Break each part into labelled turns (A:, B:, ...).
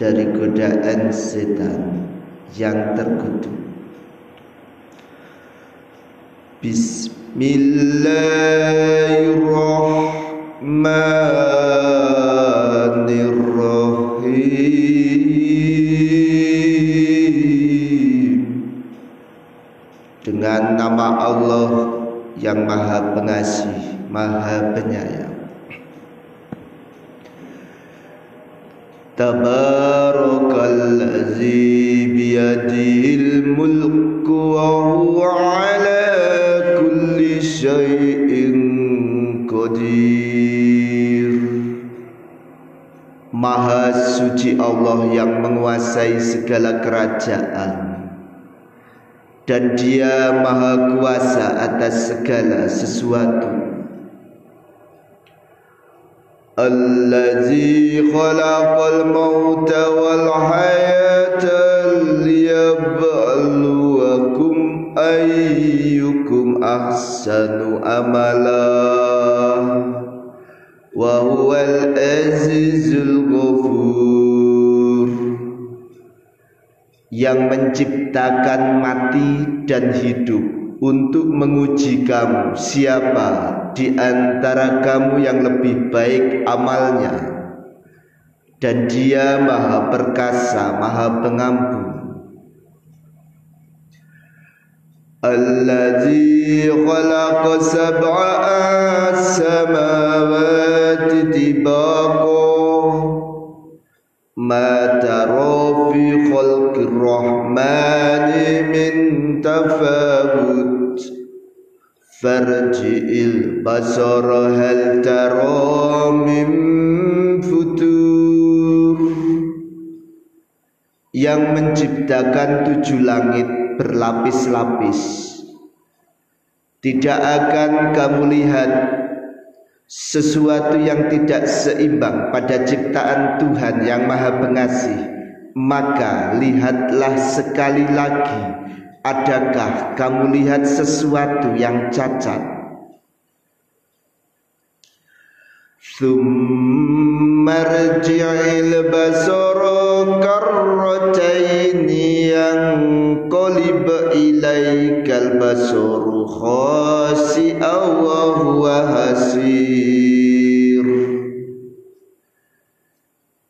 A: dari godaan setan yang terkutuk. Bismillahirrahmanirrahim Dengan nama Allah yang maha pengasih, maha penyayang. Tabarakalladzi biyadihil mulku wa huwa ala kulli syai'in qadir. Maha suci Allah yang menguasai segala kerajaan dan dia maha kuasa atas segala sesuatu. Allazi khalaqal mauta wal hayata liyabluwakum ayyukum ahsanu amala. Wa huwal azizul yang menciptakan mati dan hidup untuk menguji kamu. Siapa di antara kamu yang lebih baik amalnya? Dan dia maha perkasa maha pengampun. Khalaqa samawati ma fi khalqir rahmani min tafawut. Farji'il basara hal tara min futur. Yang menciptakan tujuh langit berlapis-lapis. Tidak akan kamu lihat sesuatu yang tidak seimbang pada ciptaan Tuhan yang Maha Pengasih, maka lihatlah sekali lagi, adakah kamu lihat sesuatu yang cacat? Summarji'il basara karrataini yang qalib ilaikal basaru khasi'a wa huwa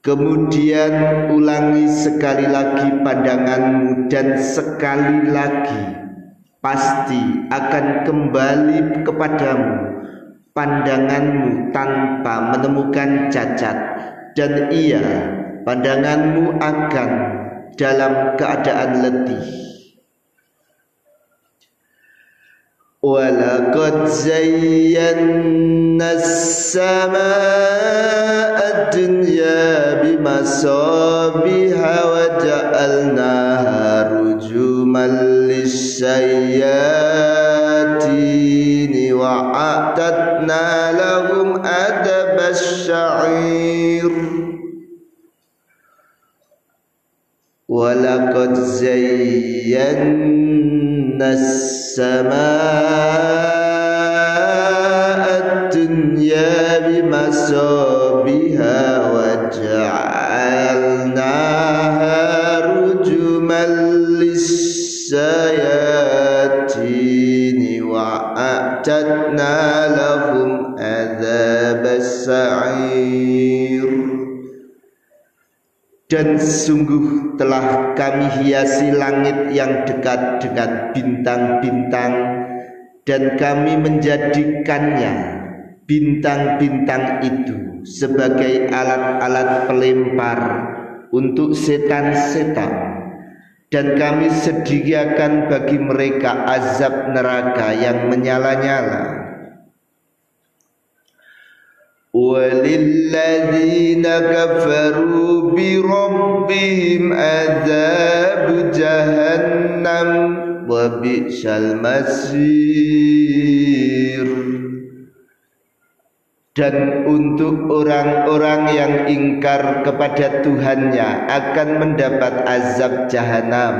A: Kemudian ulangi sekali lagi pandanganmu dan sekali lagi pasti akan kembali kepadamu pandanganmu tanpa menemukan cacat dan ia pandanganmu akan dalam keadaan letih. Walakad zayyanna samaa الدنيا بمصابيح وجعلناها رجوما للشياطين وأعتدنا لهم أدب الشعير. ولقد زينا السماء الدنيا بمصابها وجعلناها رجما للشياطين وأعتدنا لهم عذاب السعير dan sungguh telah kami hiasi langit yang dekat dengan bintang-bintang dan kami menjadikannya bintang-bintang itu sebagai alat-alat pelempar untuk setan-setan dan kami sediakan bagi mereka azab neraka yang menyala-nyala وللذين كفروا بربهم عذاب جهنم وبئس المصير dan untuk orang-orang yang ingkar kepada Tuhannya akan mendapat azab jahanam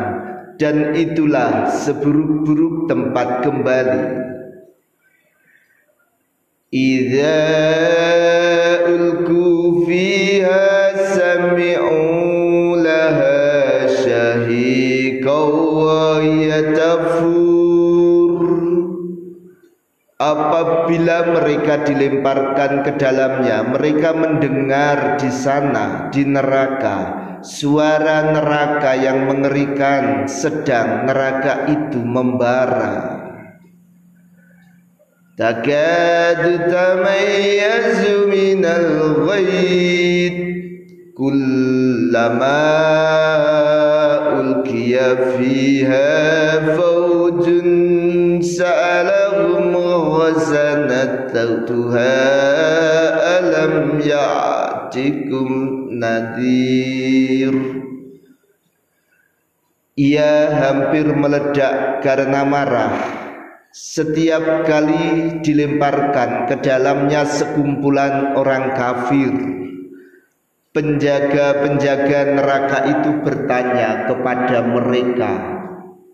A: dan itulah seburuk-buruk tempat kembali. Idza ulku Apabila mereka dilemparkan ke dalamnya mereka mendengar di sana di neraka suara neraka yang mengerikan sedang neraka itu membara. Takadu tamayyazu minal ghaid kullama ulqiya fiha fawjun sa'alahum ghazanatuha alam ya'tikum nadir ia hampir meledak karena marah. Setiap kali dilemparkan ke dalamnya sekumpulan orang kafir. Penjaga-penjaga neraka itu bertanya kepada mereka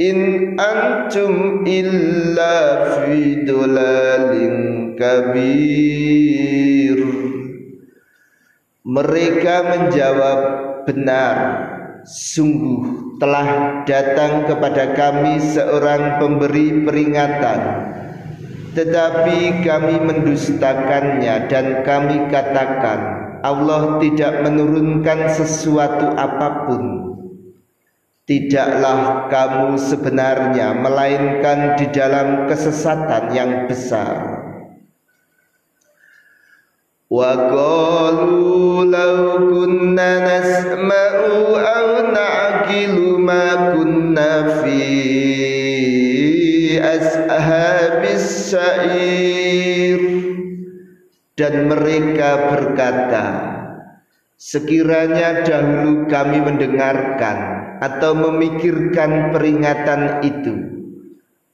A: in antum illa fi dulalin kabir. Mereka menjawab benar sungguh telah datang kepada kami seorang pemberi peringatan. Tetapi kami mendustakannya dan kami katakan Allah tidak menurunkan sesuatu apa pun. Tidaklah kamu sebenarnya melainkan di dalam kesesatan yang besar. Wa qalu law kunna nasma'u aw na'qilu ma kunna fi ashabis sa'ir. Dan mereka berkata sekiranya dahulu kami mendengarkan atau memikirkan peringatan itu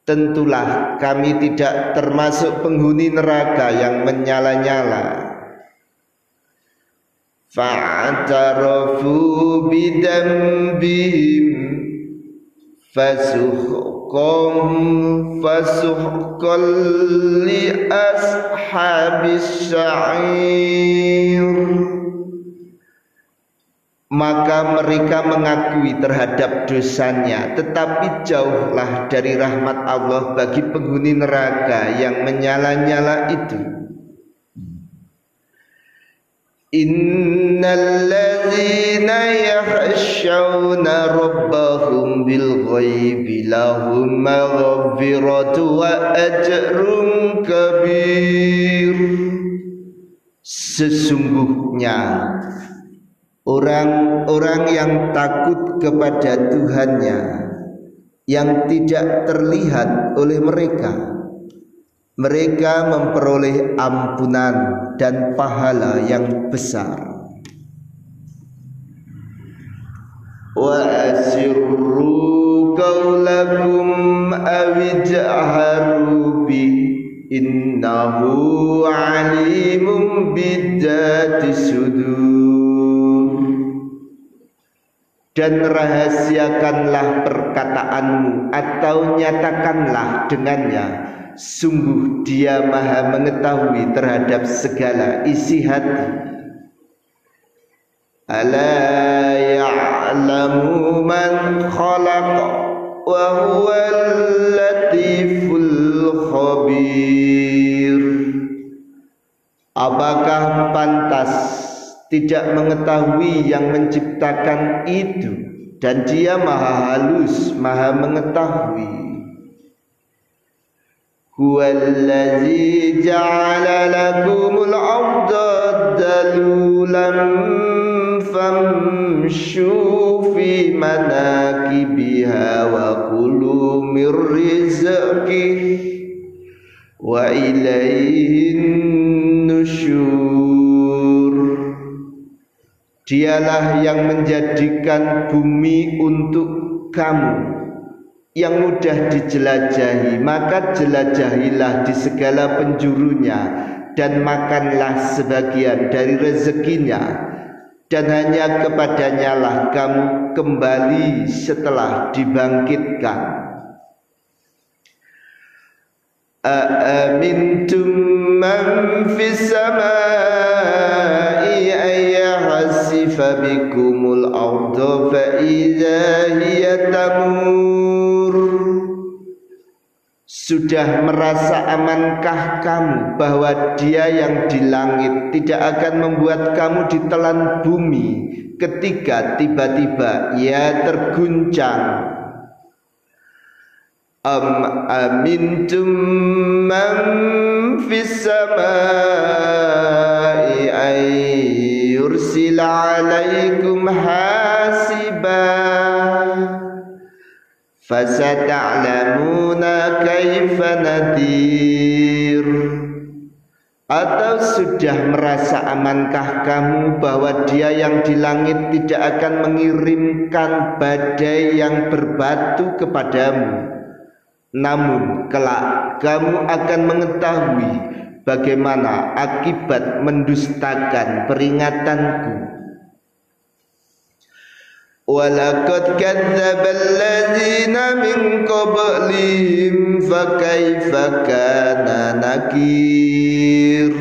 A: Tentulah kami tidak termasuk penghuni neraka yang menyala-nyala. Fa'atarafu bidambihim Fasuhkum fasuhkul li ashabis syair maka mereka mengakui terhadap dosanya tetapi jauhlah dari rahmat Allah bagi penghuni neraka yang menyala-nyala itu. Innalladzina yakhshawna rabbahum bil lahum maghfiratu wa ajrun kabir. Sesungguhnya orang-orang yang takut kepada Tuhannya yang tidak terlihat oleh mereka mereka memperoleh ampunan dan pahala yang besar. Qawlakum awij'aharu bi innahu alimun bidati sudur dan rahasiakanlah perkataanmu atau nyatakanlah dengannya. Sungguh dia maha mengetahui terhadap segala isi hati. Ala ya'lamu man khalaq wa huwal latiful khabir. Apakah pantas tidak mengetahui yang menciptakan itu dan dia maha halus maha mengetahui. Huwallazi ja'ala lakumul arda dalulan famshu fi manakibiha wa kulu min rizqih wa ilaihin nushur Dialah yang menjadikan bumi untuk kamu yang mudah dijelajahi. Maka jelajahilah di segala penjurunya dan makanlah sebagian dari rezekinya. Dan hanya kepadanya lah kamu kembali setelah dibangkitkan. Aamintum man arda fa idza hiya tamur sudah merasa amankah kamu bahwa dia yang di langit tidak akan membuat kamu ditelan bumi ketika tiba-tiba ia terguncang? Am amintum man fis samai ay hasibah Fasata'lamuna kaifa nadir. Atau sudah merasa amankah kamu bahwa dia yang di langit tidak akan mengirimkan badai yang berbatu kepadamu? Namun kelak kamu akan mengetahui bagaimana akibat mendustakan peringatanku? Walaqad kadzdzaba min qablihim fakaifa kana nakir?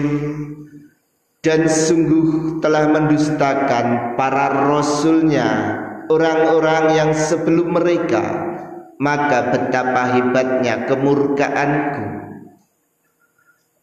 A: Dan sungguh telah mendustakan para rasulnya orang-orang yang sebelum mereka maka betapa hebatnya kemurkaanku.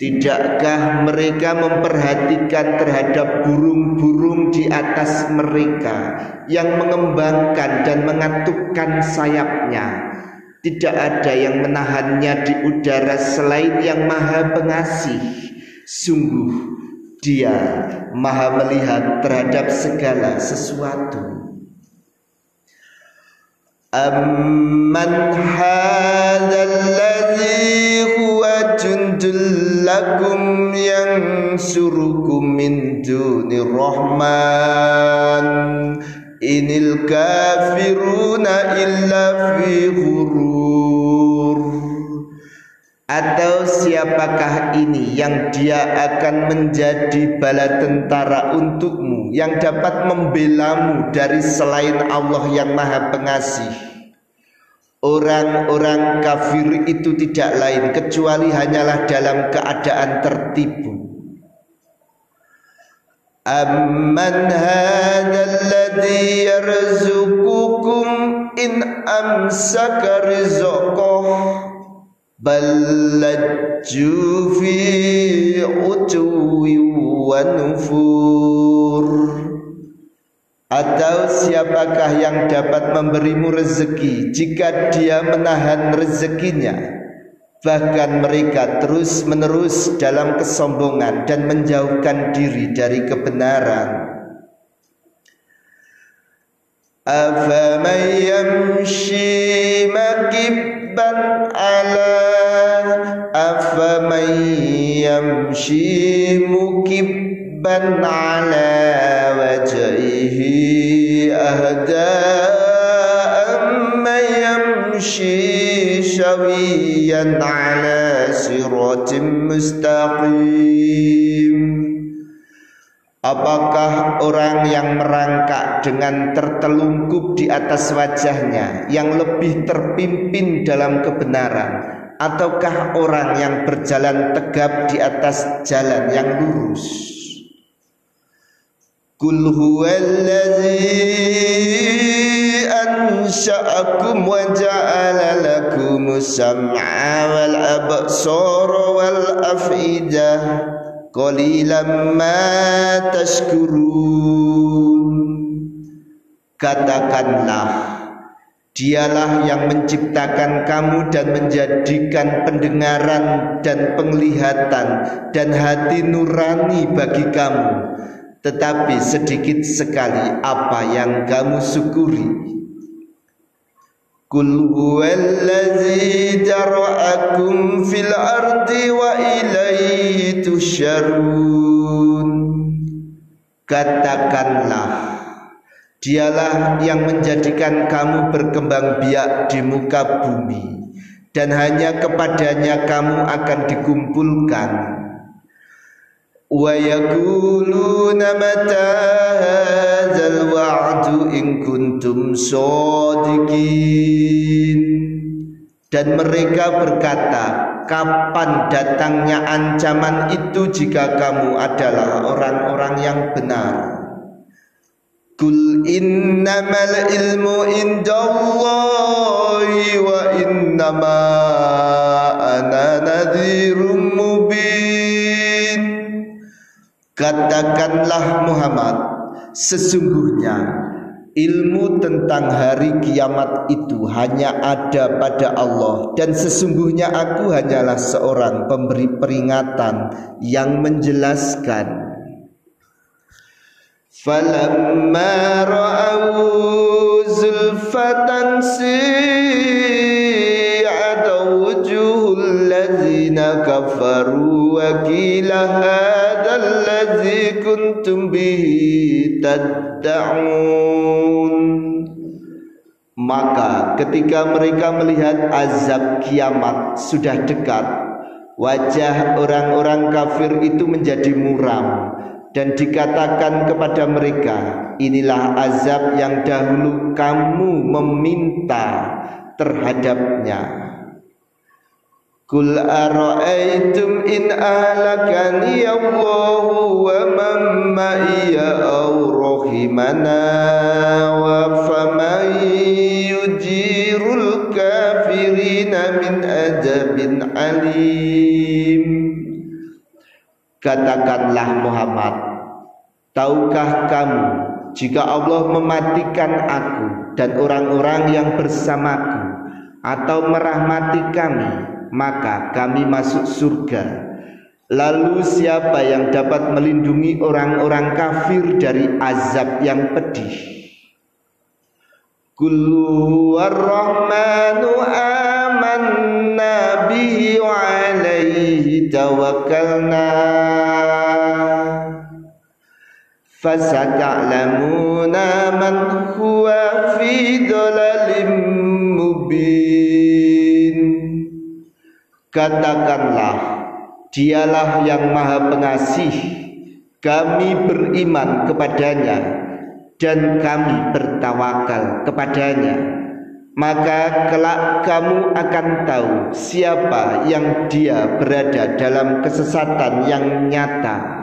A: Tidakkah mereka memperhatikan terhadap burung-burung di atas mereka yang mengembangkan dan mengatukkan sayapnya tidak ada yang menahannya di udara selain yang maha pengasih. Sungguh dia maha melihat terhadap segala sesuatu. Amman hadzal ladzi huwa jundul lakum yansurukum min dunir rahman. Inil kafiruna illa fi ghurur. Atau siapakah ini yang dia akan menjadi bala tentara untukmu Yang dapat membelamu dari selain Allah yang maha pengasih Orang-orang kafir itu tidak lain kecuali hanyalah dalam keadaan tertipu. Amman hadha alladhi yarzuqukum in amsaka rizqah bal lajju fi utwi wa nufur atau siapakah yang dapat memberimu rezeki jika dia menahan rezekinya Bahkan mereka terus menerus dalam kesombongan dan menjauhkan diri dari kebenaran. أفمن يمشي مكبا على أفمن يمشي مكبا على وجهه أهدى أمن يمشي سويا على صراط مستقيم Apakah orang yang merangkak dengan tertelungkup di atas wajahnya yang lebih terpimpin dalam kebenaran ataukah orang yang berjalan tegap di atas jalan yang lurus? Kul huwallazi ansha'akum wa ja'ala lakum sam'a wal absara wal afida qalilan ma tashkurun Katakanlah Dialah yang menciptakan kamu dan menjadikan pendengaran dan penglihatan dan hati nurani bagi kamu. Tetapi sedikit sekali apa yang kamu syukuri. Kul huwallazi jara'akum fil ardi wa ilaihi tusyarun. Katakanlah Dialah yang menjadikan kamu berkembang biak di muka bumi dan hanya kepadanya kamu akan dikumpulkan. Yaquluna mata hadzal wa'du in kuntum shadiqin. Dan mereka berkata, kapan datangnya ancaman itu jika kamu adalah orang-orang yang benar? Kul innamal ilmu indallahi wa innama ana nadhirum mubin Katakanlah Muhammad Sesungguhnya ilmu tentang hari kiamat itu hanya ada pada Allah dan sesungguhnya aku hanyalah seorang pemberi peringatan yang menjelaskan فلما رأوا زلفة سيئت وجوه الذين كفروا وقيل هذا الذي كنتم به تدعون Maka ketika mereka melihat azab kiamat sudah dekat Wajah orang-orang kafir itu menjadi muram dan dikatakan kepada mereka inilah azab yang dahulu kamu meminta terhadapnya Kul ara'aytum in ahlakani Allahu wa man ma'iya aw rahimana wa faman yujirul kafirina min adabin alim. Katakanlah Muhammad Tahukah kamu Jika Allah mematikan aku Dan orang-orang yang bersamaku Atau merahmati kami Maka kami masuk surga. Lalu siapa yang dapat melindungi orang-orang kafir dari azab yang pedih? Kullu warrahmanu amanna bihi wa alaihi tawakkalna. Fasata'lamuna man huwa fi dhalalim mubin katakanlah dialah yang maha pengasih. Kami beriman kepadanya dan kami bertawakal kepadanya. Maka kelak kamu akan tahu siapa yang dia berada dalam kesesatan yang nyata.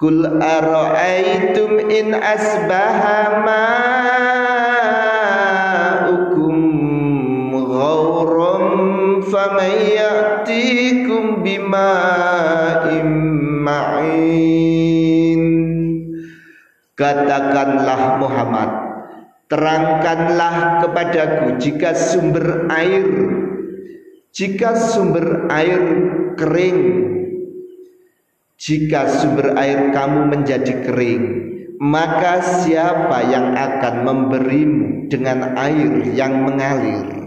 A: Kul ara'aytum in asbaha ma'ukum Katakanlah Muhammad Terangkanlah kepadaku jika sumber air Jika sumber air kering jika sumber air kamu menjadi kering, maka siapa yang akan memberimu dengan air yang mengalir?